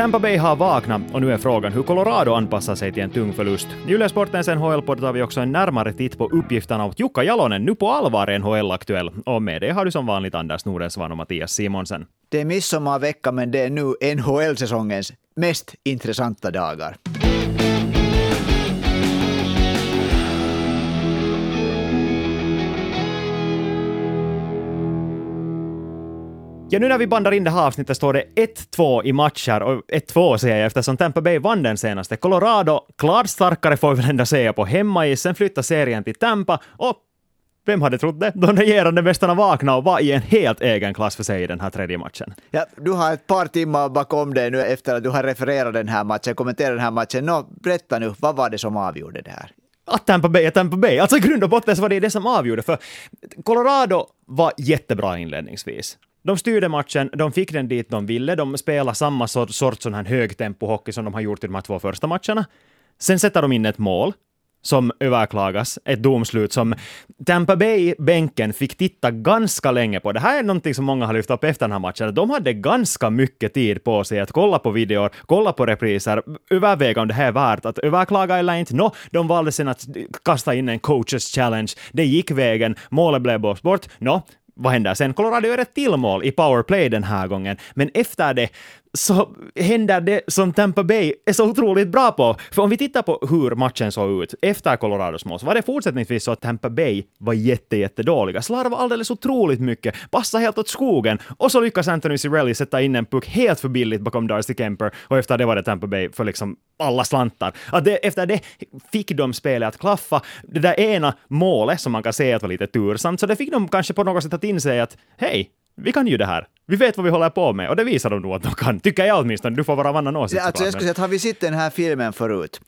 Tampa Bay har vaknat och nu är frågan hur Colorado anpassar sig till en tung förlust. I Yle-sportens NHL-podd tar vi också en närmare titt på uppgifterna åt Jukka Jalonen, nu på allvar NHL-aktuell. Och med det har du som vanligt Anders Nordensvan och Mattias Simonsen. Det är midsommarvecka, men det är nu NHL-säsongens mest intressanta dagar. Ja, nu när vi bandar in det här avsnittet står det 1-2 i matcher, och 1-2 säger jag eftersom Tampa Bay vann den senaste. Colorado, klart starkare får vi väl ändå säga på hemmaisen, flyttar serien till Tampa och vem hade trott det? De regerande mästarna vaknade och var i en helt egen klass för sig i den här tredje matchen. Ja, du har ett par timmar bakom dig nu efter att du har refererat den här matchen, kommenterat den här matchen. Nå, berätta nu, vad var det som avgjorde det här? att Tampa Bay är Tampa Bay. Alltså i grund och botten så var det det som avgjorde, för Colorado var jättebra inledningsvis. De styrde matchen, de fick den dit de ville, de spelade samma sort, sort sån här högtempo-hockey som de har gjort i de här två första matcherna. Sen sätter de in ett mål som överklagas, ett domslut som Tampa Bay-bänken fick titta ganska länge på. Det här är någonting som många har lyft upp efter den här matchen. De hade ganska mycket tid på sig att kolla på videor, kolla på repriser, överväga om det här är värt att överklaga eller inte. Nå, de valde sen att kasta in en coaches challenge. Det gick vägen, målet blev bort. Nå, vad händer sen? Colorado gör ett till mål i powerplay den här gången, men efter det så händer det som Tampa Bay är så otroligt bra på. För om vi tittar på hur matchen såg ut efter Colorados mål, så var det fortsättningsvis så att Tampa Bay var jätte, jättedåliga. Slarvade alldeles otroligt mycket, passade helt åt skogen, och så lyckas Anthony Cirelli sätta in en puck helt för billigt bakom Darcy Kemper, och efter det var det Tampa Bay för liksom alla slantar. Att det, efter det fick de spelet att klaffa. Det där ena målet som man kan säga att var lite tursamt, så det fick de kanske på något sätt att inse att hej, vi kan ju det här. Vi vet vad vi håller på med och det visar de nog att de kan. Tycker jag åtminstone. Du får vara av annan åsikt. Alltså jag skulle säga att har vi sett den här filmen förut?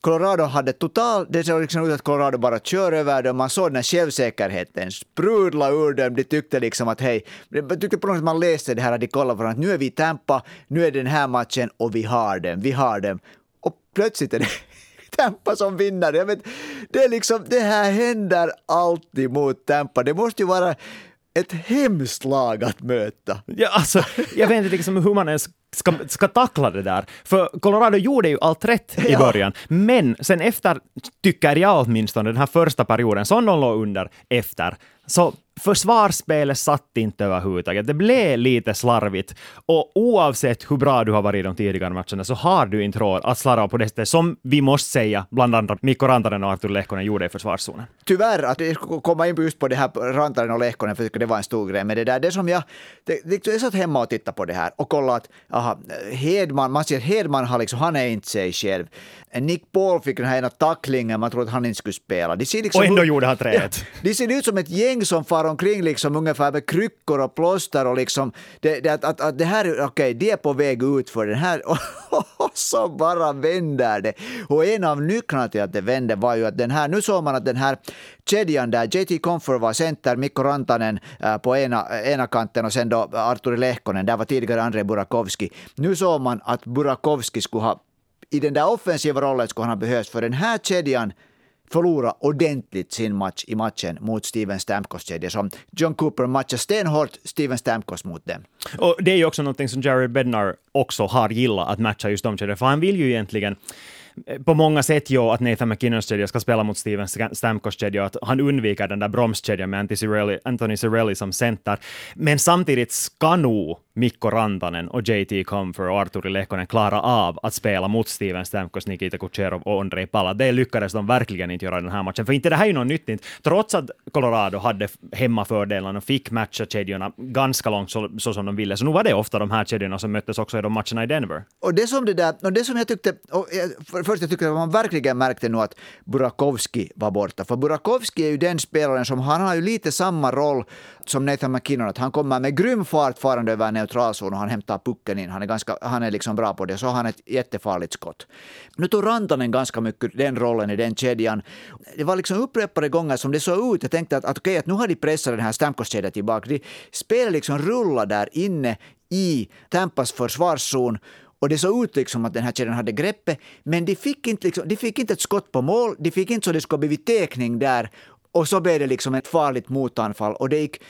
Colorado hade total, det såg liksom ut att Colorado bara kör över dem, man såg den här självsäkerheten sprudla ur dem, de tyckte liksom att hej, jag tyckte på något sätt man läste det här att de kollade på att nu är vi i Tampa, nu är den här matchen och vi har den, vi har den. Och plötsligt är det Tampa som vinner. Jag vet, det, är liksom, det här händer alltid mot Tampa. Det måste ju vara ett hemskt lag att möta. Ja, alltså, jag vet inte liksom hur man ens ska, ska tackla det där. För Colorado gjorde ju allt rätt i början, ja. men sen efter, tycker jag åtminstone, den här första perioden, som de låg under efter, så försvarsspelet satt inte överhuvudtaget. Det blev lite slarvigt. Och oavsett hur bra du har varit i de tidigare matcherna så har du inte råd att slarva på det sättet som vi måste säga, bland andra Mikko Rantanen och Artur Lehkonen gjorde i försvarszonen. Tyvärr, att komma in just på det här Rantanen och Lehkonen, för jag tycker det var en stor grej. Men det där, det som jag... Det, det, jag satt hemma och tittade på det här och kollade att aha, Hedman, man ser Hedman har liksom, han är inte sig själv. Nick Paul fick den här ena tacklingen, man trodde att han inte skulle spela. De ser liksom, och ändå gjorde han träet. Ja, de ser ut som ett gäng som far omkring liksom ungefär med kryckor och plåster och liksom, det, det, att, att, att det här, okej, okay, de är på väg ut för den här, och så bara vänder det. Och en av nycklarna till att det vände var ju att den här, nu såg man att den här kedjan där, JT Comfort var center, Mikko Rantanen äh, på ena, ena kanten och sen då Arturi Lehkonen, där var tidigare Andrei Burakovski. Nu såg man att Burakovski skulle ha i den där offensiva rollen skulle han ha behövts, för den här kedjan förlora ordentligt sin match i matchen mot Steven Stamkos kedja som John Cooper matchar stenhårt Steven Stamkos mot dem. Och det är ju också någonting som Jared Bednar också har gillat att matcha just de kedjorna, för han vill ju egentligen på många sätt ju att Nathan McKinnons kedja ska spela mot Steven Stamkos kedja, att han undviker den där bromskedjan med Anthony Cirelli som center. Men samtidigt ska nog Mikko Rantanen och JT Comfer och Arturi Lehkonen klara av att spela mot Steven Stamkos, Nikita Kucherov och Andrei Pala. Det lyckades de verkligen inte göra i den här matchen, för inte det här är ju något nytt. Trots att Colorado hade hemmafördelen och fick matcha kedjorna ganska långt så, så, som de ville, så nu var det ofta de här kedjorna som möttes också i de matcherna i Denver. Och det som, det där, och det som jag tyckte, och för, först jag tyckte att man verkligen märkte nu att Burakovsky var borta, för Burakovsky är ju den spelaren som, han har ju lite samma roll som Nathan McKinnon, att han kommer med grym fart farande över neutralzon och han hämtar pucken in. Han är, ganska, han är liksom bra på det, så har han ett jättefarligt skott. Nu tog Rantanen ganska mycket den rollen i den kedjan. Det var liksom upprepade gånger som det såg ut. Jag tänkte att, att okej, okay, att nu har de pressat den här Stamkos-kedjan tillbaka. De spelar liksom rulla där inne i Tampas försvarszon och det såg ut liksom att den här kedjan hade greppet, men de fick, inte liksom, de fick inte ett skott på mål, de fick inte så det skulle blivit täckning där. Och så blev det liksom ett farligt motanfall. Och det gick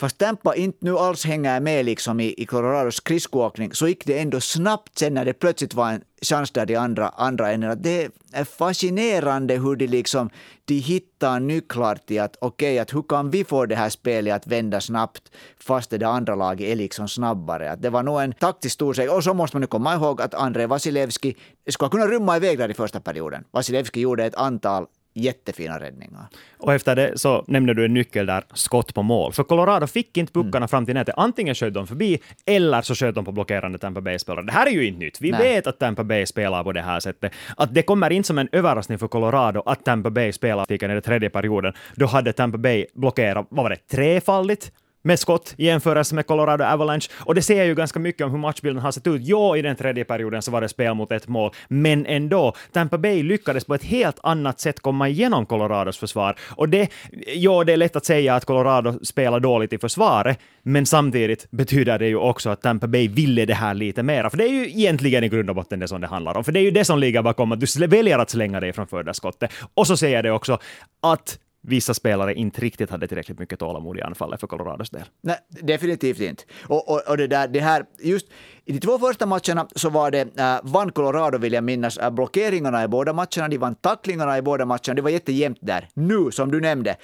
fast Tampa inte nu alls hänger med liksom i, i Colorados skridskoåkning, så gick det ändå snabbt sen när det plötsligt var en chans där i andra, andra änden. Det är fascinerande hur de, liksom, de hittar nycklar till att okej, okay, att hur kan vi få det här spelet att vända snabbt fast det andra laget är liksom snabbare. Att det var nog en taktisk stor seger. Och så måste man nu komma ihåg att Andrei Vasilevski skulle kunna rymma iväg där i första perioden. Vasilevski gjorde ett antal jättefina räddningar. Och efter det så nämnde du en nyckel där, skott på mål. För Colorado fick inte puckarna mm. fram till nätet. Antingen sköt de förbi, eller så sköt de på blockerande Tampa Bay-spelare. Det här är ju inte nytt. Vi Nej. vet att Tampa Bay spelar på det här sättet. Att det kommer inte som en överraskning för Colorado att Tampa Bay spelar i den tredje perioden. Då hade Tampa Bay blockerat, vad var det, trefaldigt? Med skott i jämförelse med Colorado Avalanche. Och det säger ju ganska mycket om hur matchbilden har sett ut. Jo, i den tredje perioden så var det spel mot ett mål, men ändå. Tampa Bay lyckades på ett helt annat sätt komma igenom Colorados försvar. Och det, jo, det är lätt att säga att Colorado spelar dåligt i försvaret, men samtidigt betyder det ju också att Tampa Bay ville det här lite mera. För det är ju egentligen i grund och botten det som det handlar om. För det är ju det som ligger bakom att du väljer att slänga dig framför det skottet. Och så säger det också att vissa spelare inte riktigt hade tillräckligt mycket tålamod i anfallet för Colorados del. Nej, definitivt inte. Och, och, och det, där, det här, just i de två första matcherna så var det, äh, vann Colorado vill jag minnas, äh, blockeringarna i båda matcherna, de vann tacklingarna i båda matcherna, det var jättejämnt där. Nu, som du nämnde,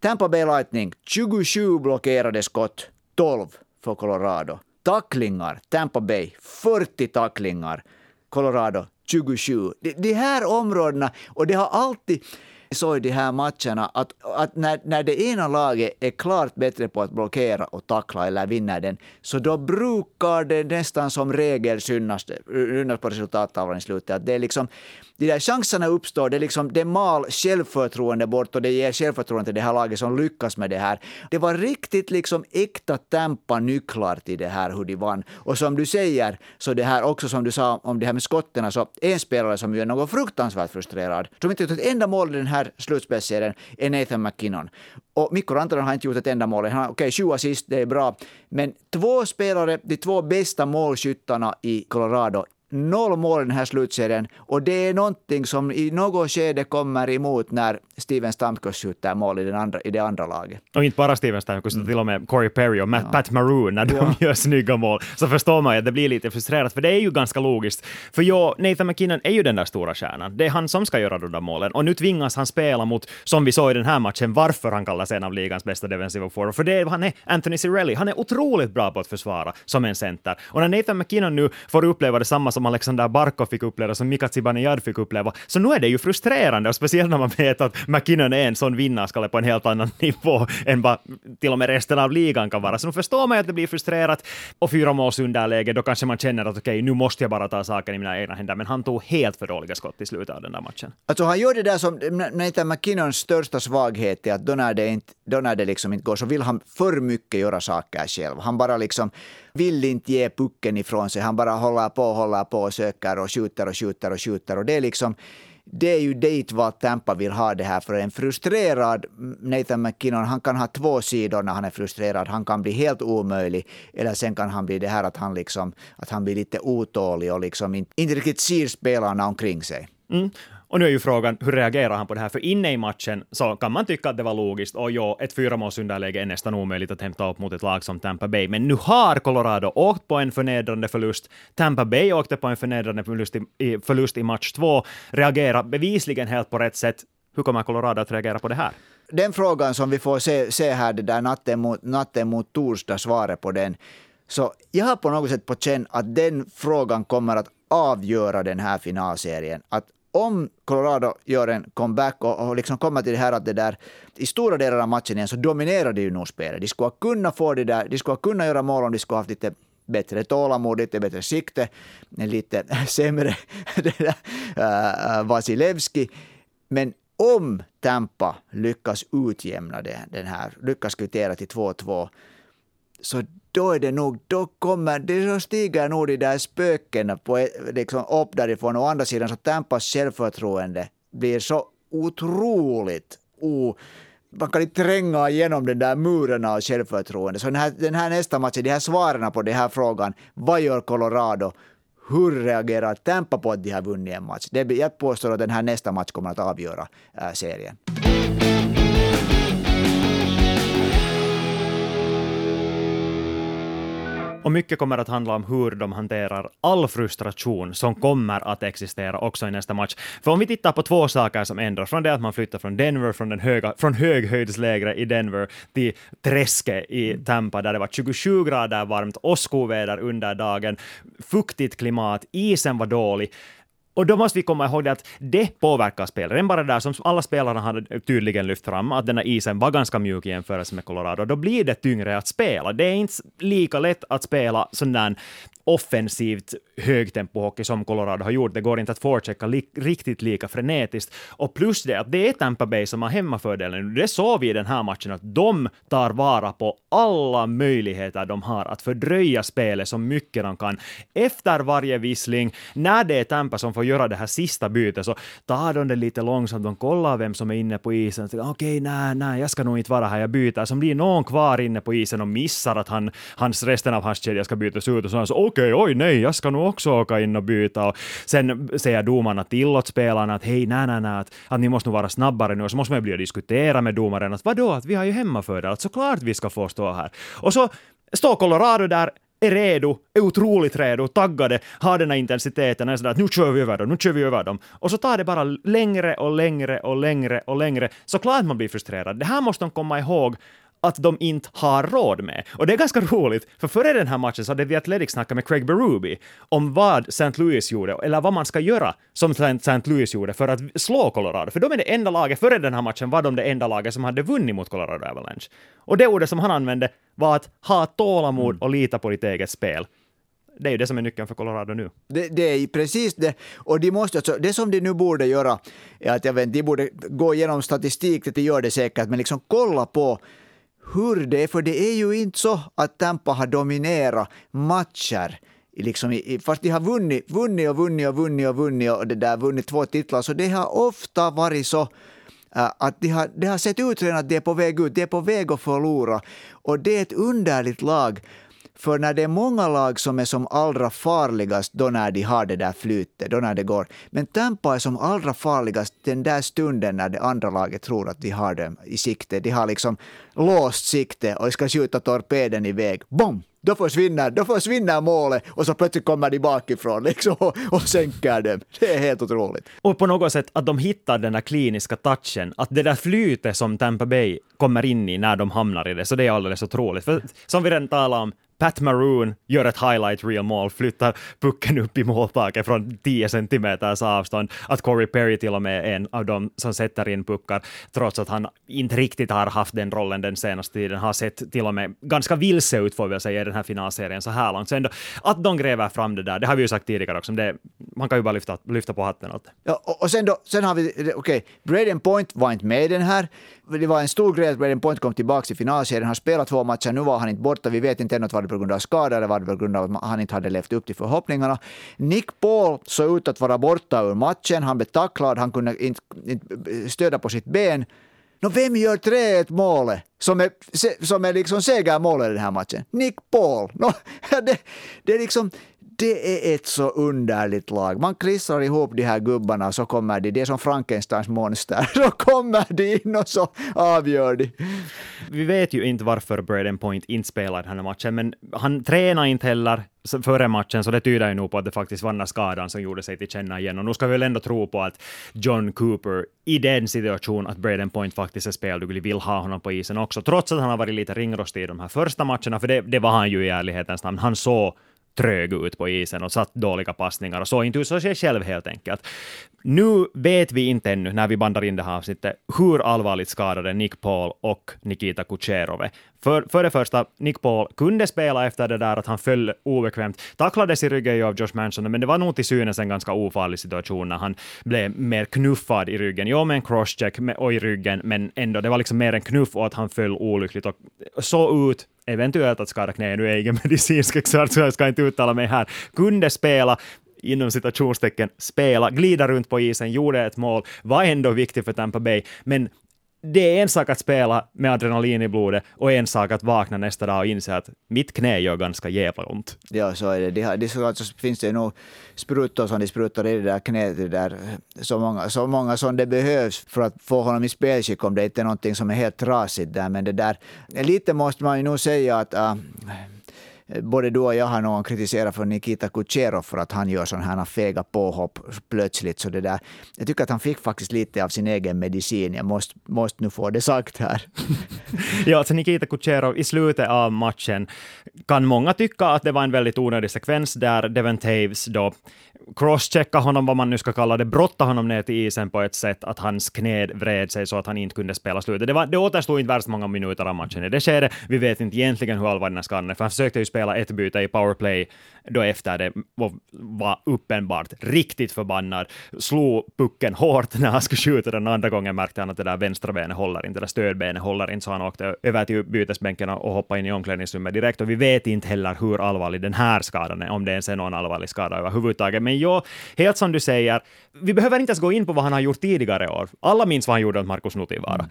Tampa Bay Lightning, 27 blockerade skott, 12 för Colorado. Tacklingar, Tampa Bay, 40 tacklingar, Colorado, 27. De, de här områdena, och det har alltid så i de här matcherna att, att när, när det ena laget är klart bättre på att blockera och tackla eller vinna den, så då brukar det nästan som regel synas, synas på resultattavlan i slutet. Att det är liksom, de där chanserna uppstår, det, liksom, det mal självförtroende bort och det ger självförtroende till det här laget som lyckas med det här. Det var riktigt liksom äkta Tampa-nycklar till det här hur de vann. Och som du säger, så det här också som du sa om det här med skotten, så en spelare som ju är något fruktansvärt frustrerad, som inte gjort ett enda mål i den här slutspelsserien, är Nathan McKinnon. Och Mikko Rantanen har inte gjort ett enda mål. Han har okej, okay, sju assist, det är bra. Men två spelare, de två bästa målskyttarna i Colorado, noll mål i den här slutserien och det är någonting som i något skede kommer emot när Steven Stamkos skjuter mål i, den andra, i det andra laget. Och inte bara Steven Stamkos, mm. till och med Corey Perry och Matt, ja. Pat Maroon när de ja. gör snygga mål, så förstår man ju att det blir lite frustrerat, för det är ju ganska logiskt. För jo, Nathan McKinnon är ju den där stora stjärnan. Det är han som ska göra de där målen. Och nu tvingas han spela mot, som vi såg i den här matchen, varför han kallas en av ligans bästa defensiva forward. För det är, han är Anthony Cirelli. Han är otroligt bra på att försvara som en center. Och när Nathan McKinnon nu får uppleva detsamma som Alexander Barkov fick uppleva, som Mika Zibanejad fick uppleva, så nu är det ju frustrerande, och speciellt när man vet att McKinnon är en sån vinnarskalle på en helt annan nivå än vad till och med resten av ligan kan vara. Så nu förstår man att det blir frustrerat och fyra måls underläge, då kanske man känner att okej, okay, nu måste jag bara ta saken i mina egna händer, men han tog helt för dåliga skott i slutet av den där matchen. Alltså han gör det där som Nathan McKinnons största svaghet är att då när det, inte, då när det liksom inte går så vill han för mycket göra saker själv. Han bara liksom vill inte ge pucken ifrån sig. Han bara håller på och håller på och söker och skjuter och skjuter och skjuter. Och det är liksom det är ju dit vad Tampa vill ha det här. För en frustrerad Nathan McKinnon, han kan ha två sidor när han är frustrerad. Han kan bli helt omöjlig, eller sen kan han bli det här att han, liksom, att han blir lite otålig och liksom inte, inte riktigt ser spelarna omkring sig. Mm. Och nu är ju frågan, hur reagerar han på det här? För inne i matchen så kan man tycka att det var logiskt, och ja, ett fyramålsunderläge är nästan omöjligt att hämta upp mot ett lag som Tampa Bay. Men nu har Colorado åkt på en förnedrande förlust. Tampa Bay åkte på en förnedrande förlust i, förlust i match två, reagerar bevisligen helt på rätt sätt. Hur kommer Colorado att reagera på det här? Den frågan som vi får se, se här, det där natten mot, natten mot torsdag, svaret på den. Så jag har på något sätt på känn att den frågan kommer att avgöra den här finalserien. Att om Colorado gör en comeback och, och liksom kommer till det här att det där i stora delar av matchen igen så dominerar de ju nog spelet. De skulle kunna få det där, de skulle kunna göra mål om de skulle haft lite bättre tålamod, lite bättre sikte, lite sämre uh, Vasilevski. Men om Tampa lyckas utjämna det, den här, lyckas kvittera till 2-2, så då är det nog, då kommer, det så stiger nog de där spökena på, eh, liksom upp därifrån. Å andra sidan så Tampas självförtroende blir så otroligt o, man kan inte tränga igenom den där muren av självförtroende. Så den här, den här nästa matchen, de här svaren på den här frågan, vad gör Colorado? Hur reagerar Tampa på att de har vunnit en match? Det, jag påstår att den här nästa match kommer att avgöra äh, serien. Och mycket kommer att handla om hur de hanterar all frustration som kommer att existera också i nästa match. För om vi tittar på två saker som ändras, från det att man flyttar från Denver, från, den höga, från höghöjdslägret i Denver till träsket i Tampa, där det var 27 grader varmt, åskoväder under dagen, fuktigt klimat, isen var dålig. Och då måste vi komma ihåg det att det påverkar spelaren. Bara där som alla spelarna hade tydligen lyft fram, att den här isen var ganska mjuk i jämförelse med Colorado. Då blir det tyngre att spela. Det är inte lika lätt att spela sån där offensivt högtempohockey som Colorado har gjort. Det går inte att forechecka li riktigt lika frenetiskt. Och plus det att det är Tampa Bay som har hemmafördelen. Det såg vi i den här matchen, att de tar vara på alla möjligheter de har att fördröja spelet så mycket de kan. Efter varje vissling, när det är Tampa som får göra det här sista bytet, så tar de det lite långsamt. De kollar vem som är inne på isen. Okej, okay, nej, nej, jag ska nog inte vara här, jag byter. Så blir någon kvar inne på isen och missar att han, hans, resten av hans kedja ska bytas ut. Och så, så okej, okay, oj nej, jag ska nog också åka in och byta. Och sen säger domarna till åt spelarna att hej, nej, nej, nej, att, att ni måste nog vara snabbare nu. Och så måste man bli och diskutera med domaren att vadå, att vi har ju hemmafördel, att såklart vi ska få stå här. Och så står Colorado där är redo, är otroligt redo, taggade, har den här intensiteten, är sådär att nu kör vi över dem, nu kör vi över dem. Och så tar det bara längre och längre och längre och längre. Såklart man blir frustrerad. Det här måste de komma ihåg att de inte har råd med. Och det är ganska roligt, för före den här matchen så hade The Athletic snackat med Craig Berube om vad St. Louis gjorde, eller vad man ska göra som St. Louis gjorde för att slå Colorado. För de är det enda laget, före den här matchen var de det enda laget som hade vunnit mot Colorado Avalanche. Och det ordet som han använde var att ha tålamod och lita på ditt eget spel det är ju det som är nyckeln för Colorado nu. Det, det, är precis det. Och de måste, alltså, det som de nu borde göra är att jag vet, de borde gå igenom statistik, det gör det säkert, men liksom kolla på hur det är, för det är ju inte så att Tampa har dominerat matcher. Liksom, fast de har vunnit, vunnit och vunnit och vunnit och vunnit och det där, vunnit två titlar, så det har ofta varit så äh, att de har, de har sett ut redan att de är på väg ut, de är på väg att förlora. Och det är ett underligt lag för när det är många lag som är som allra farligast, då när de har det där flytet, då när det går. Men Tampa är som allra farligast den där stunden när det andra laget tror att de har dem i sikte. De har liksom låst sikte och ska skjuta torpeden iväg. Bom! Då försvinner, då försvinner målet och så plötsligt kommer de bakifrån liksom, och, och sänker dem. Det är helt otroligt. Och på något sätt att de hittar den där kliniska touchen, att det där flytet som Tampa Bay kommer in i när de hamnar i det, så det är alldeles otroligt. För som vi redan talade om, Pat Maroon gör ett highlight real mål, flyttar pucken upp i måltaket från 10 centimeters avstånd. Att Corey Perry till och med är en av dem som sätter in puckar, trots att han inte riktigt har haft den rollen den senaste tiden, har sett till och med ganska vilse ut får vi säga i den här finalserien så här långt. Så ändå, att de gräver fram det där, det har vi ju sagt tidigare också, det, man kan ju bara lyfta, lyfta på hatten åt det. Ja, och, och sen, då, sen har vi, okej, okay, Braden Point var inte med i den här, det var en stor grej att Braden Point kom tillbaka i finalserien. Han spelade två matcher, nu var han inte borta. Vi vet inte ännu var det på grund av skada eller var det på grund av att han inte hade levt upp till förhoppningarna. Nick Paul såg ut att vara borta ur matchen. Han blev tacklad, han kunde inte, inte eh, stödja på sitt ben. Nå, vem gör 3-1 målet som är, som är liksom segermålet i den här matchen? Nick Paul. Nå, det, det är liksom det är ett så underligt lag. Man klistrar ihop de här gubbarna och så kommer de, det är som Frankensteins monster, så kommer de in och så avgör de. Vi vet ju inte varför Braden Point inte spelar den här matchen, men han tränar inte heller före matchen, så det tyder ju nog på att det faktiskt var den här skadan som gjorde sig till känna igen. Och nu ska vi väl ändå tro på att John Cooper i den situationen att Braden Point faktiskt är spelduglig vill ha honom på isen också, trots att han har varit lite ringrostig i de här första matcherna, för det, det var han ju i ärlighetens namn. Han såg trög ut på isen och satt dåliga passningar och såg inte ut som sig själv helt enkelt. Nu vet vi inte ännu, när vi bandar in det här avsnittet, hur allvarligt skadade Nick Paul och Nikita Kucherov är. För, för det första, Nick Paul kunde spela efter det där att han föll obekvämt, tacklades i ryggen av Josh Manson, men det var nog till synes en ganska ofarlig situation när han blev mer knuffad i ryggen. Jo, med en crosscheck och i ryggen, men ändå, det var liksom mer en knuff och att han föll olyckligt och såg ut eventuellt att skada knä, nu är jag ingen medicinsk expert så jag ska inte uttala mig här, kunde spela, inom citationstecken spela, glida runt på isen, gjorde ett mål, var ändå viktig för Tampa Bay, men det är en sak att spela med adrenalin i blodet och en sak att vakna nästa dag och inse att mitt knä gör ganska jävla ont. Ja, så är det. Det har, det så alltså, finns det nog sprutor som de sprutar i det där knät, det där, så, många, så många som det behövs för att få honom i spelskick om det inte är någonting som är helt trasigt där. Men det där, lite måste man ju nog säga att uh, Eh, både du och jag har någon kritiserat för Nikita Kucherov för att han gör sådana här fega påhopp plötsligt. Så det där, jag tycker att han fick faktiskt lite av sin egen medicin. Jag måste, måste nu få det sagt här. ja, alltså Nikita Kucherov i slutet av matchen kan många tycka att det var en väldigt onödig sekvens där Devon Taves då crosschecka honom, vad man nu ska kalla det, brotta honom ner till isen på ett sätt att hans knä vred sig så att han inte kunde spela slutet. Det, var, det återstod inte värst många minuter av matchen i det skedet. Vi vet inte egentligen hur allvarlig den här skadan är, för han försökte ju spela ett byte i powerplay då efter det var uppenbart riktigt förbannad, slog pucken hårt när han skulle skjuta den andra gången märkte han att det där vänstra benet håller inte, det där stödbenet håller inte, så han åkte över till bytesbänken och hoppade in i omklädningsrummet direkt. Och vi vet inte heller hur allvarlig den här skadan är, om det ens är någon allvarlig skada överhuvudtaget. Men jo, helt som du säger, vi behöver inte ens gå in på vad han har gjort tidigare år. Alla minns vad han gjorde åt Markus Nutivaara.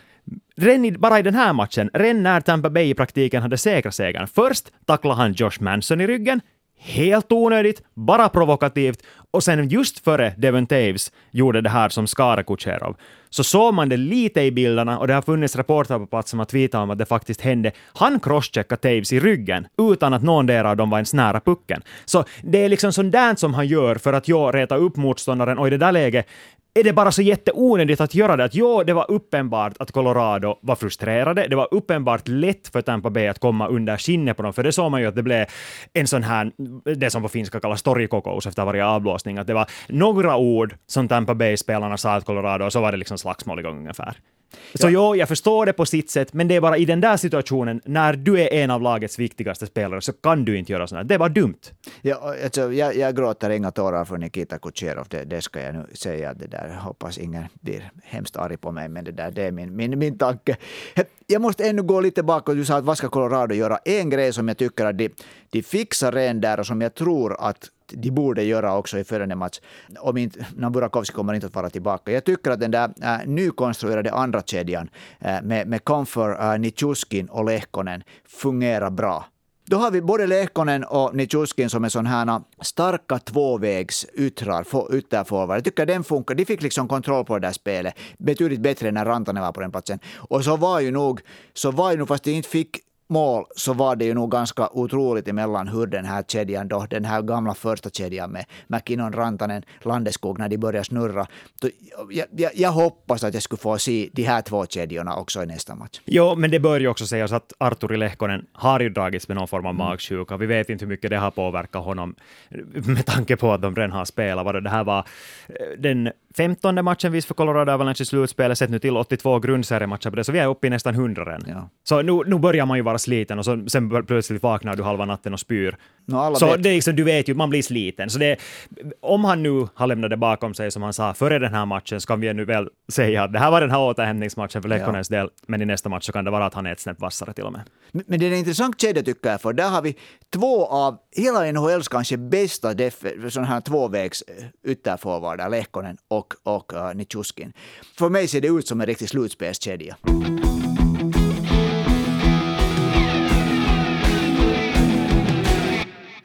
Mm. I, bara i den här matchen, redan när Tampa Bay i praktiken hade säkrat segern. Först tacklade han Josh Manson i ryggen, helt onödigt, bara provokativt, och sen just före Devon Taves gjorde det här som Skara Kucherov, så såg man det lite i bilderna och det har funnits reportrar på plats som har tweetat om att det faktiskt hände. Han crosscheckade Taves i ryggen utan att någon av dem var ens nära pucken. Så det är liksom sånt där som han gör för att jag reta upp motståndaren och i det där läget är det bara så jätteonödigt att göra det. Att jo, det var uppenbart att Colorado var frustrerade. Det var uppenbart lätt för Tampa Bay att komma under skinnet på dem, för det såg man ju att det blev en sån här, det som på finska kallas torgkokous efter varje avblåsning, att det var några ord som Tampa Bay-spelarna sa till Colorado, och så var det liksom slagsmål igång ungefär. Så ja. jo, jag förstår det på sitt sätt, men det är bara i den där situationen, när du är en av lagets viktigaste spelare, så kan du inte göra sånt. Det bara dumt. Ja, alltså, jag, jag gråter inga tårar för Nikita Kucherov, det, det ska jag nu säga. Det där. Hoppas ingen blir hemskt arg på mig, men det, där, det är min, min, min tanke. Jag måste ännu gå lite bakåt. Du sa att vad ska Colorado göra? En grej som jag tycker att de, de fixar redan där och som jag tror att de borde göra också i följande match. Om inte, Burakovsky kommer inte att vara tillbaka. Jag tycker att den där äh, nykonstruerade andra kedjan äh, med, med Comfort, äh, Nichuskin och Lehkonen fungerar bra. Då har vi både Lehkonen och Nichuskin som är sådana här äh, starka tvåvägs yttrar, ytterforward. Jag tycker den funkar. De fick liksom kontroll på det där spelet betydligt bättre än när Rantanen var på den platsen. Och så var ju nog, så var ju nog, fast de inte fick mål så var det ju nog ganska otroligt emellan hur den här kedjan då, den här gamla första kedjan med McKinnon, Rantanen, Landeskog när de började snurra. Jag, jag, jag, hoppas att jag skulle få se de här två kedjorna också i nästa match. Jo, men det bör ju också sägas att Arturi Lehkonen har ju dragits med någon form av mm. magsjuka. Vi vet inte hur mycket det har påverkat honom med tanke på att de redan har spelat. Det här var eh, den femtonde matchen vis för Colorado Avalanche i slutspelet, sett nu till 82 grundseriematcher på det, så vi är uppe i nästan 100 redan. Ja. Så nu, nu börjar man ju vara sliten och så, sen plötsligt vaknar du halva natten och spyr. No, så vet. det är liksom, du vet ju, man blir sliten. Så det, om han nu har lämnat det bakom sig, som han sa före den här matchen, så kan vi nu väl säga att det här var den här återhämtningsmatchen för Lekkonens ja. del, men i nästa match så kan det vara att han är ett snäpp vassare till och med. Men, det är en intressant kedja tycker jag, för där har vi två av hela NHLs kanske bästa sådana här tvåvägs eh, ytterforwardar, Lehkonen och, och uh, Nichuskin. För mig ser det ut som en riktig slutspelskedja.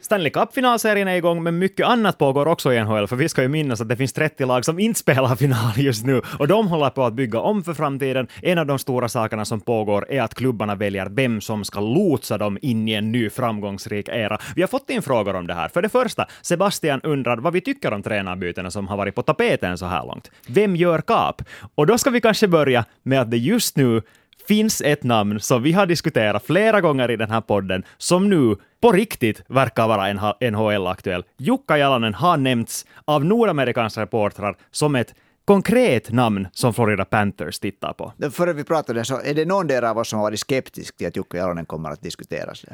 Stanley Cup-finalserien är igång, men mycket annat pågår också i NHL, för vi ska ju minnas att det finns 30 lag som inte spelar final just nu, och de håller på att bygga om för framtiden. En av de stora sakerna som pågår är att klubbarna väljer vem som ska lotsa dem in i en ny framgångsrik era. Vi har fått in frågor om det här. För det första, Sebastian undrar vad vi tycker om tränarbytena som har varit på tapeten så här långt. Vem gör kap? Och då ska vi kanske börja med att det just nu finns ett namn som vi har diskuterat flera gånger i den här podden, som nu på riktigt verkar vara NHL-aktuell. Jukka Jalonen har nämnts av nordamerikanska reportrar som ett konkret namn som Florida Panthers tittar på. Före vi pratade så är det någon av oss som har varit skeptisk till att Jukka Jalonen kommer att diskuteras?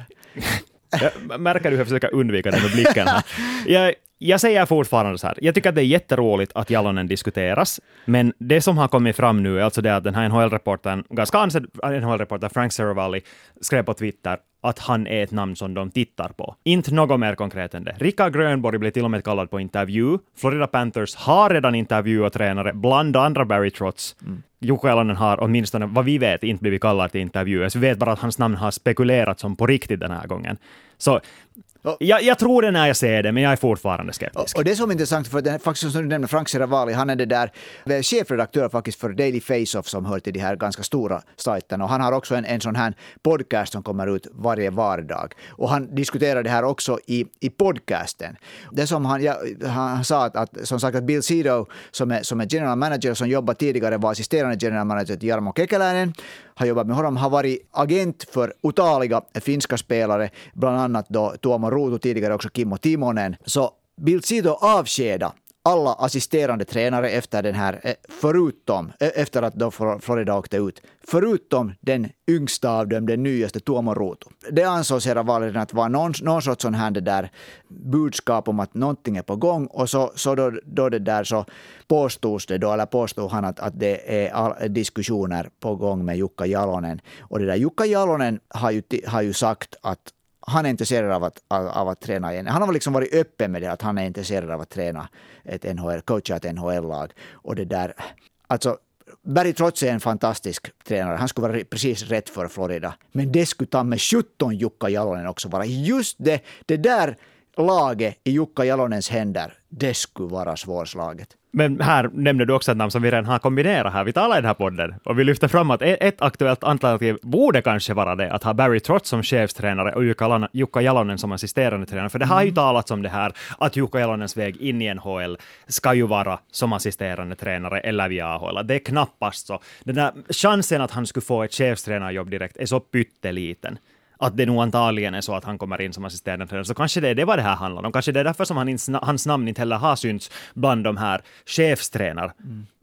Jag märker du hur jag försöker undvika det med blicken här. Jag, jag säger fortfarande så här, jag tycker att det är jätteroligt att Jalonen diskuteras, men det som har kommit fram nu är alltså det att den här NHL-reportern, ganska ansedd NHL-reporter Frank Seravalli, skrev på Twitter att han är ett namn som de tittar på. Inte något mer konkret än det. Rickard Grönborg blev till och med kallad på intervju. Florida Panthers har redan intervjuat tränare, bland andra Barry Trotz. Mm. Jukka Jalonen har åtminstone vad vi vet inte blivit kallad till intervjuer, så vi vet bara att hans namn har spekulerats om på riktigt den här gången. Så Jag, jag tror det när jag ser det, men jag är fortfarande skeptisk. Och, det som är intressant, för det, faktiskt som du nämnde, Frank Seravali, han är det där eh, chefredaktör faktiskt för Daily Face-Off som hör till de här ganska stora sajterna. Och han har också en, en sån här podcast som kommer ut varje vardag. Och han diskuterar det här också i, i podcasten. Det som han, ja, han sa att, att, som sagt att Bill Sido som är, som är general manager som jobbat tidigare var assisterande general manager till Jarmo Kekäläinen har jobbat med honom, har varit agent för otaliga finska spelare, bland annat då Tuomo Ruutu, tidigare också Kimmo Timonen. Så Bildt Sido avskeda alla assisterande tränare efter den här, eh, förutom, eh, efter att då Florida åkte ut, förutom den yngsta av dem, den nyaste Tuomo Ruutu. Det ansågs hela valen att vara någon, någon sorts sån här det där budskap om att någonting är på gång och så, så då, då det där så påstods det då, eller påstod han att, att det är all, diskussioner på gång med Jukka Jalonen. Och det där Jukka Jalonen har ju, har ju sagt att han är intresserad av att, av, av, att träna igen. Han har liksom varit öppen med det, att han är intresserad av att träna ett NHL, coacha ett NHL-lag. Och det där, alltså Barry Trotz är en fantastisk tränare. Han skulle vara precis rätt för Florida. Men det skulle ta med 17 Jukka Jalonen också vara. Just det, det där laget i Jukka Jalonens händer, det skulle vara svårslaget. Men här nämner du också ett namn som vi redan har kombinerat här. Vi talar i den här podden och vi lyfter fram att ett aktuellt alternativ borde kanske vara det, att ha Barry Trotz som chefstränare och Jukka Jalonen som assisterande tränare. För det har ju mm. talats om det här att Jukka Jalonens väg in i NHL ska ju vara som assisterande tränare eller via AHL. Det är knappast så. Den där chansen att han skulle få ett chefstränarjobb direkt är så pytteliten att det nog antagligen är så att han kommer in som assisterande tränare, så kanske det är det vad det här handlar om. Kanske det är därför som han, hans namn inte heller har synts bland de här chefstränar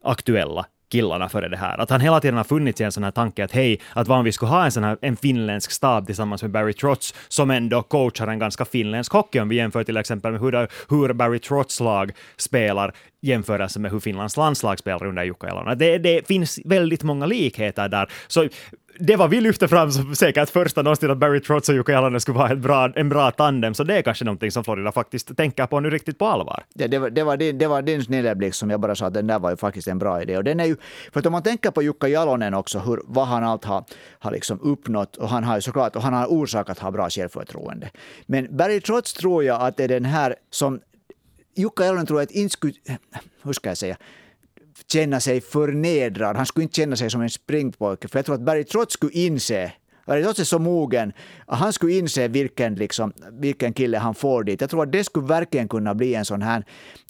aktuella killarna före det här. Att han hela tiden har funnits i en sån här tanke att hej, att vad om vi skulle ha en sån här en finländsk stab tillsammans med Barry Trotz som ändå coachar en ganska finländsk hockey om vi jämför till exempel med hur, hur Barry Trotz lag spelar jämförelse med hur Finlands landslag spelar under Jukka Jalonen. Det, det finns väldigt många likheter där. Så det var vi lyfte fram som säkert första någonsin att Barry Trotz och Jukka Jalonen skulle vara ett bra, en bra tandem, så det är kanske någonting som Florida faktiskt tänker på nu riktigt på allvar. Ja, det, var, det, var din, det var din snilleblick som jag bara sa att den där var ju faktiskt en bra idé. Och den är ju, för att om man tänker på Jukka Jalonen också, hur, vad han allt har, har liksom uppnått, och han har ju såklart, och han har orsak att ha bra självförtroende. Men Barry Trotz tror jag att det är den här som Jukka Jalonen tror jag att inte skulle, hur ska jag säga, känna sig förnedrad. Han skulle inte känna sig som en springpojke. För jag tror att Barry Trotz skulle inse Barry Trotz är så mogen att han skulle inse vilken, liksom, vilken kille han får dit. Jag tror att det skulle verkligen kunna bli en sån här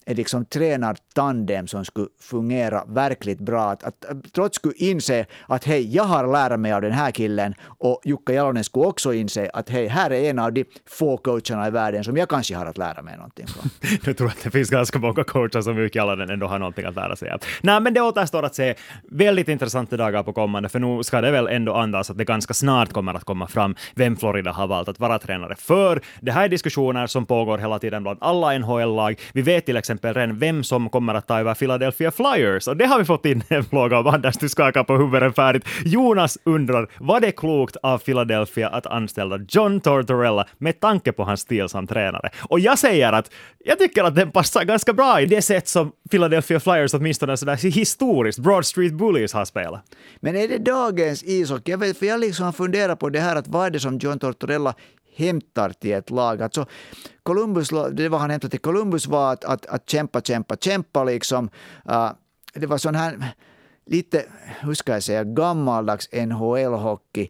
en liksom tränartandem som skulle fungera verkligt bra. Att, att trots skulle inse att hej, jag har lärt mig av den här killen och Jukka Jalonen skulle också inse att hej, här är en av de få coacherna i världen som jag kanske har att lära mig någonting från. jag tror att det finns ganska många coacher som Jukka Jalonen ändå har någonting att lära sig av. Nej, men det återstår att se. Väldigt intressanta dagar på kommande, för nu ska det väl ändå andas att det ganska snart kommer att komma fram vem Florida har valt att vara tränare för. Det här är diskussioner som pågår hela tiden bland alla NHL-lag. Vi vet till exempel exempel redan vem som kommer att ta över Philadelphia Flyers. Och det har vi fått in en fråga om. Anders, du skakar på huvudet färdigt. Jonas undrar, var det klokt av Philadelphia att anställa John Tortorella med tanke på hans stil som tränare? Och jag säger att jag tycker att den passar ganska bra i det sätt som Philadelphia Flyers åtminstone sådär historiskt, Broad Street Bullies har spelat. Men är det dagens ishockey? Jag vet, för jag liksom har funderat på det här att vad är det som John Tortorella hämtar till ett lag. Alltså, Columbus, det var han hämtade till Columbus var att, att, att kämpa, kämpa, kämpa liksom. Uh, det var sån här lite, hur ska jag säga, gammaldags NHL-hockey.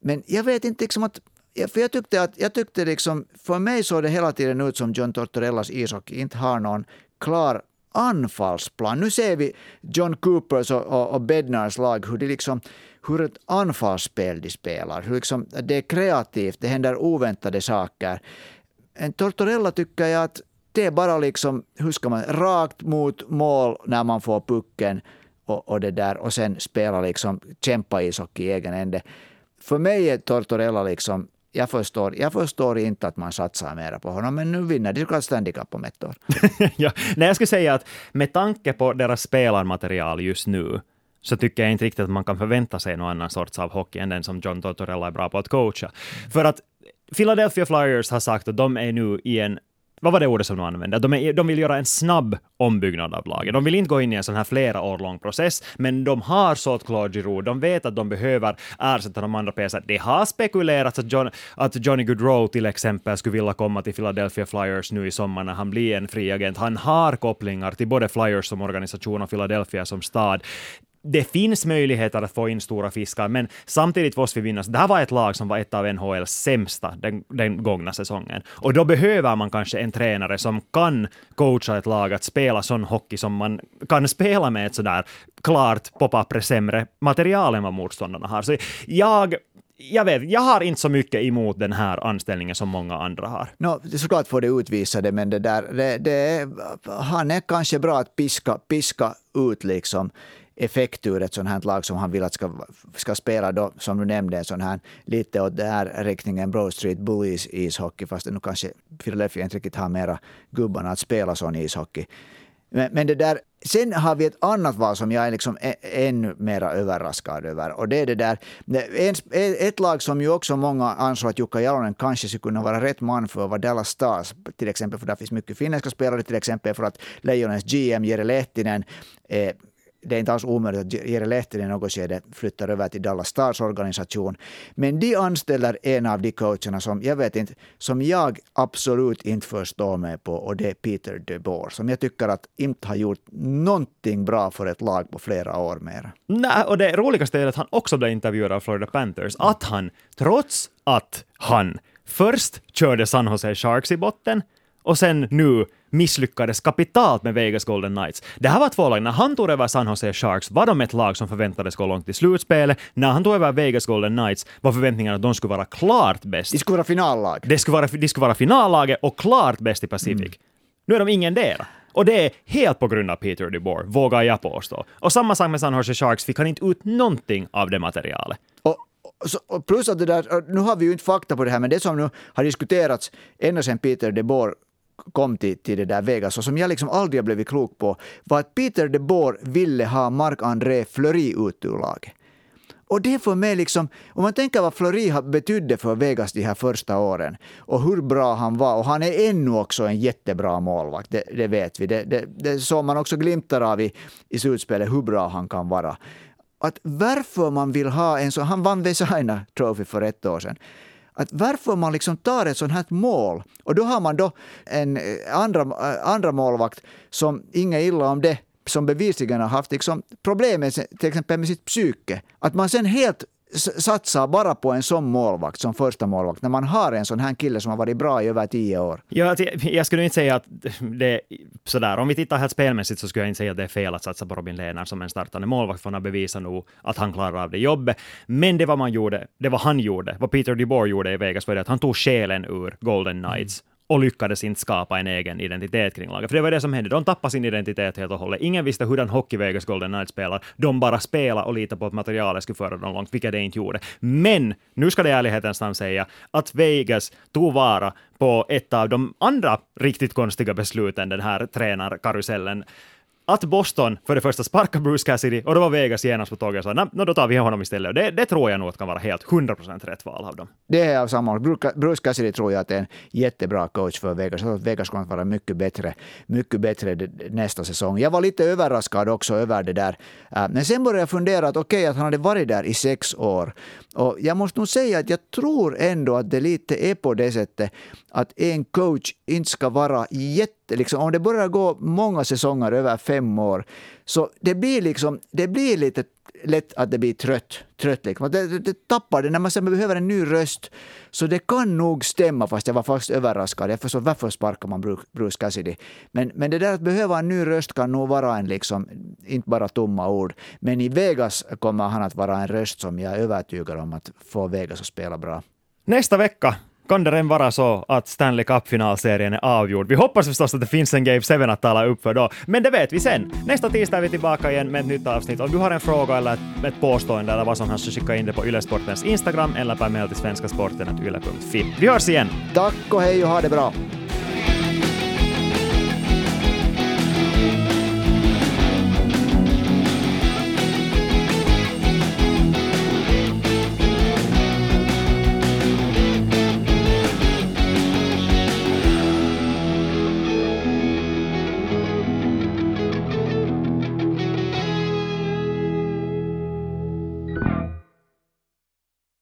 Men jag vet inte liksom att för jag tyckte att, jag tyckte liksom, för mig såg det hela tiden ut som John Tortorellas ishockey inte har någon klar anfallsplan. Nu ser vi John Coopers och, och, och Bednars lag hur de liksom hur ett anfallsspel de spelar. Hur liksom, det är kreativt, det händer oväntade saker. En Tortorella tycker jag att det är bara liksom, hur ska man, rakt mot mål när man får pucken och, och det där och sen spela liksom, kämpa ishockey i egen ände. För mig är Tortorella liksom jag förstår, jag förstår inte att man satsar mer på honom, men nu vinner de såklart Stanley Cup om ett år. ja, nej, jag skulle säga att med tanke på deras spelarmaterial just nu, så tycker jag inte riktigt att man kan förvänta sig någon annan sorts av hockey än den som John Tortorella är bra på att coacha. För att Philadelphia Flyers har sagt att de är nu i en vad var det ordet som de använde? De, är, de vill göra en snabb ombyggnad av laget. De vill inte gå in i en sån här flera år lång process, men de har sålt Claude Giroux. De vet att de behöver ersätta de andra pjäserna. Det har spekulerats att, John, att Johnny Goodrow till exempel skulle vilja komma till Philadelphia Flyers nu i sommar när han blir en fri agent. Han har kopplingar till både Flyers som organisation och Philadelphia som stad det finns möjligheter att få in stora fiskar, men samtidigt måste vi vinna. det här var ett lag som var ett av NHLs sämsta den, den gångna säsongen. Och då behöver man kanske en tränare som kan coacha ett lag att spela sån hockey som man kan spela med ett sådär klart på pappret sämre material än vad motståndarna har. Så jag jag vet, jag har inte så mycket emot den här anställningen som många andra har. No, såklart får det utvisa det, men det där, det, det, han är kanske bra att piska, piska ut liksom effekt ur ett sånt här lag som han vill att ska, ska spela då, som du nämnde, en sån här lite åt den här riktningen Broad Street Bullies ishockey, fast nu kanske Philadelphia inte riktigt har mera gubbarna att spela sån ishockey. Men, men det där, sen har vi ett annat val som jag är liksom ännu mer överraskad över. Och det är det där, e, ett lag som ju också många ansåg att Jukka Jalonen kanske skulle kunna vara rätt man för var Dallas Stars. Till exempel för där finns mycket finländska spelare, till exempel för att Lejonens GM Jere Lehtinen eh, det är inte alls omöjligt att Jere Lehtinen i något skede flyttar över till Dallas Stars organisation. Men de anställer en av de coacherna som jag vet inte, som jag absolut inte förstår mig på och det är Peter DeBoer som jag tycker att inte har gjort någonting bra för ett lag på flera år mer. Nej, och det roligaste är att han också blev intervjuad av Florida Panthers, att han, trots att han först körde San Jose Sharks i botten och sen nu misslyckades kapitalt med Vegas Golden Knights. Det här var två lag. När han tog över San Jose Sharks var de ett lag som förväntades gå långt i slutspelet. När han tog över Vegas Golden Knights var förväntningarna att de skulle vara klart bäst. De skulle vara finallag. De skulle vara, de skulle vara finallaget och klart bäst i Pacific. Mm. Nu är de ingen där. Och det är helt på grund av Peter DeBoer, vågar jag påstå. Och samma sak med San Jose Sharks, fick han inte ut någonting av det materialet. Och, och plus att det där, nu har vi ju inte fakta på det här, men det som nu har diskuterats ända sedan Peter DeBoer kom till, till det där Vegas och som jag liksom aldrig har blivit klok på var att Peter de Boer ville ha Marc-André Fleury ut ur laget. Och det för mig liksom, om man tänker vad Fleury betydde för Vegas de här första åren och hur bra han var, och han är ännu också en jättebra målvakt, det, det vet vi. Det, det, det såg man också glimtar av i, i slutspelet, hur bra han kan vara. Att varför man vill ha en sån, han vann Vesaina Trophy för ett år sedan att varför man liksom tar ett sånt här mål och då har man då en eh, andra, eh, andra målvakt som, inget illa om det, som bevisligen har haft liksom problem med, till exempel med sitt psyke. Att man sen helt satsar bara på en sån målvakt som första målvakt när man har en sån här kille som har varit bra i över tio år? Ja, jag skulle inte säga att det är sådär. Om vi tittar helt spelmässigt så skulle jag inte säga att det är fel att satsa på Robin Lehner som en startande målvakt, för han har bevisat nog att han klarar av det jobbet. Men det vad man gjorde, det vad han gjorde, vad Peter DeBoer gjorde i Vegas var det att han tog själen ur Golden Knights och lyckades inte skapa en egen identitet kring laget. För det var det som hände. De tappade sin identitet helt och hållet. Ingen visste hurdan hockey Vegas Golden Knights spelar. De bara spelade och litade på att materialet skulle föra dem långt, vilket det inte gjorde. Men nu ska det i ärlighetens namn säga att Vegas tog vara på ett av de andra riktigt konstiga besluten, den här tränarkarusellen att Boston för det första sparkade Bruce Cassidy och då var Vegas genast på tåget och sa no, då tar vi honom istället. Det, det tror jag nog kan vara helt 100% rätt val av dem. Det är av samma Bruce Cassidy tror jag att är en jättebra coach för Vegas. Jag Vegas kommer att vara mycket bättre, mycket bättre nästa säsong. Jag var lite överraskad också över det där. Äh, men sen började jag fundera att okej, okay, att han hade varit där i sex år. Och jag måste nog säga att jag tror ändå att det lite är på det sättet att en coach inte ska vara jätte... Liksom, om det börjar gå många säsonger, över fem år, så det blir, liksom, det blir lite lätt att det blir trött. trött liksom. det, det, det tappar det när man man behöver en ny röst. Så det kan nog stämma, fast jag var faktiskt överraskad. Jag förstår varför sparkar man Bruce Cassidy. Men, men det där att behöva en ny röst kan nog vara en, liksom, inte bara tomma ord. Men i Vegas kommer han att vara en röst som jag är övertygad om att få Vegas att spela bra. Nästa vecka kan det redan vara så att Stanley Cup-finalserien är avgjord. Vi hoppas förstås att det finns en Game 7 att tala upp för då, men det vet vi sen. Nästa tisdag är vi tillbaka igen med ett nytt avsnitt. Om du har en fråga eller ett, ett påstående eller vad som helst så skicka in det på Ylesportens Instagram eller per mail till svenskasporten.yle.fi. Vi hörs igen! Tack och hej och ha det bra!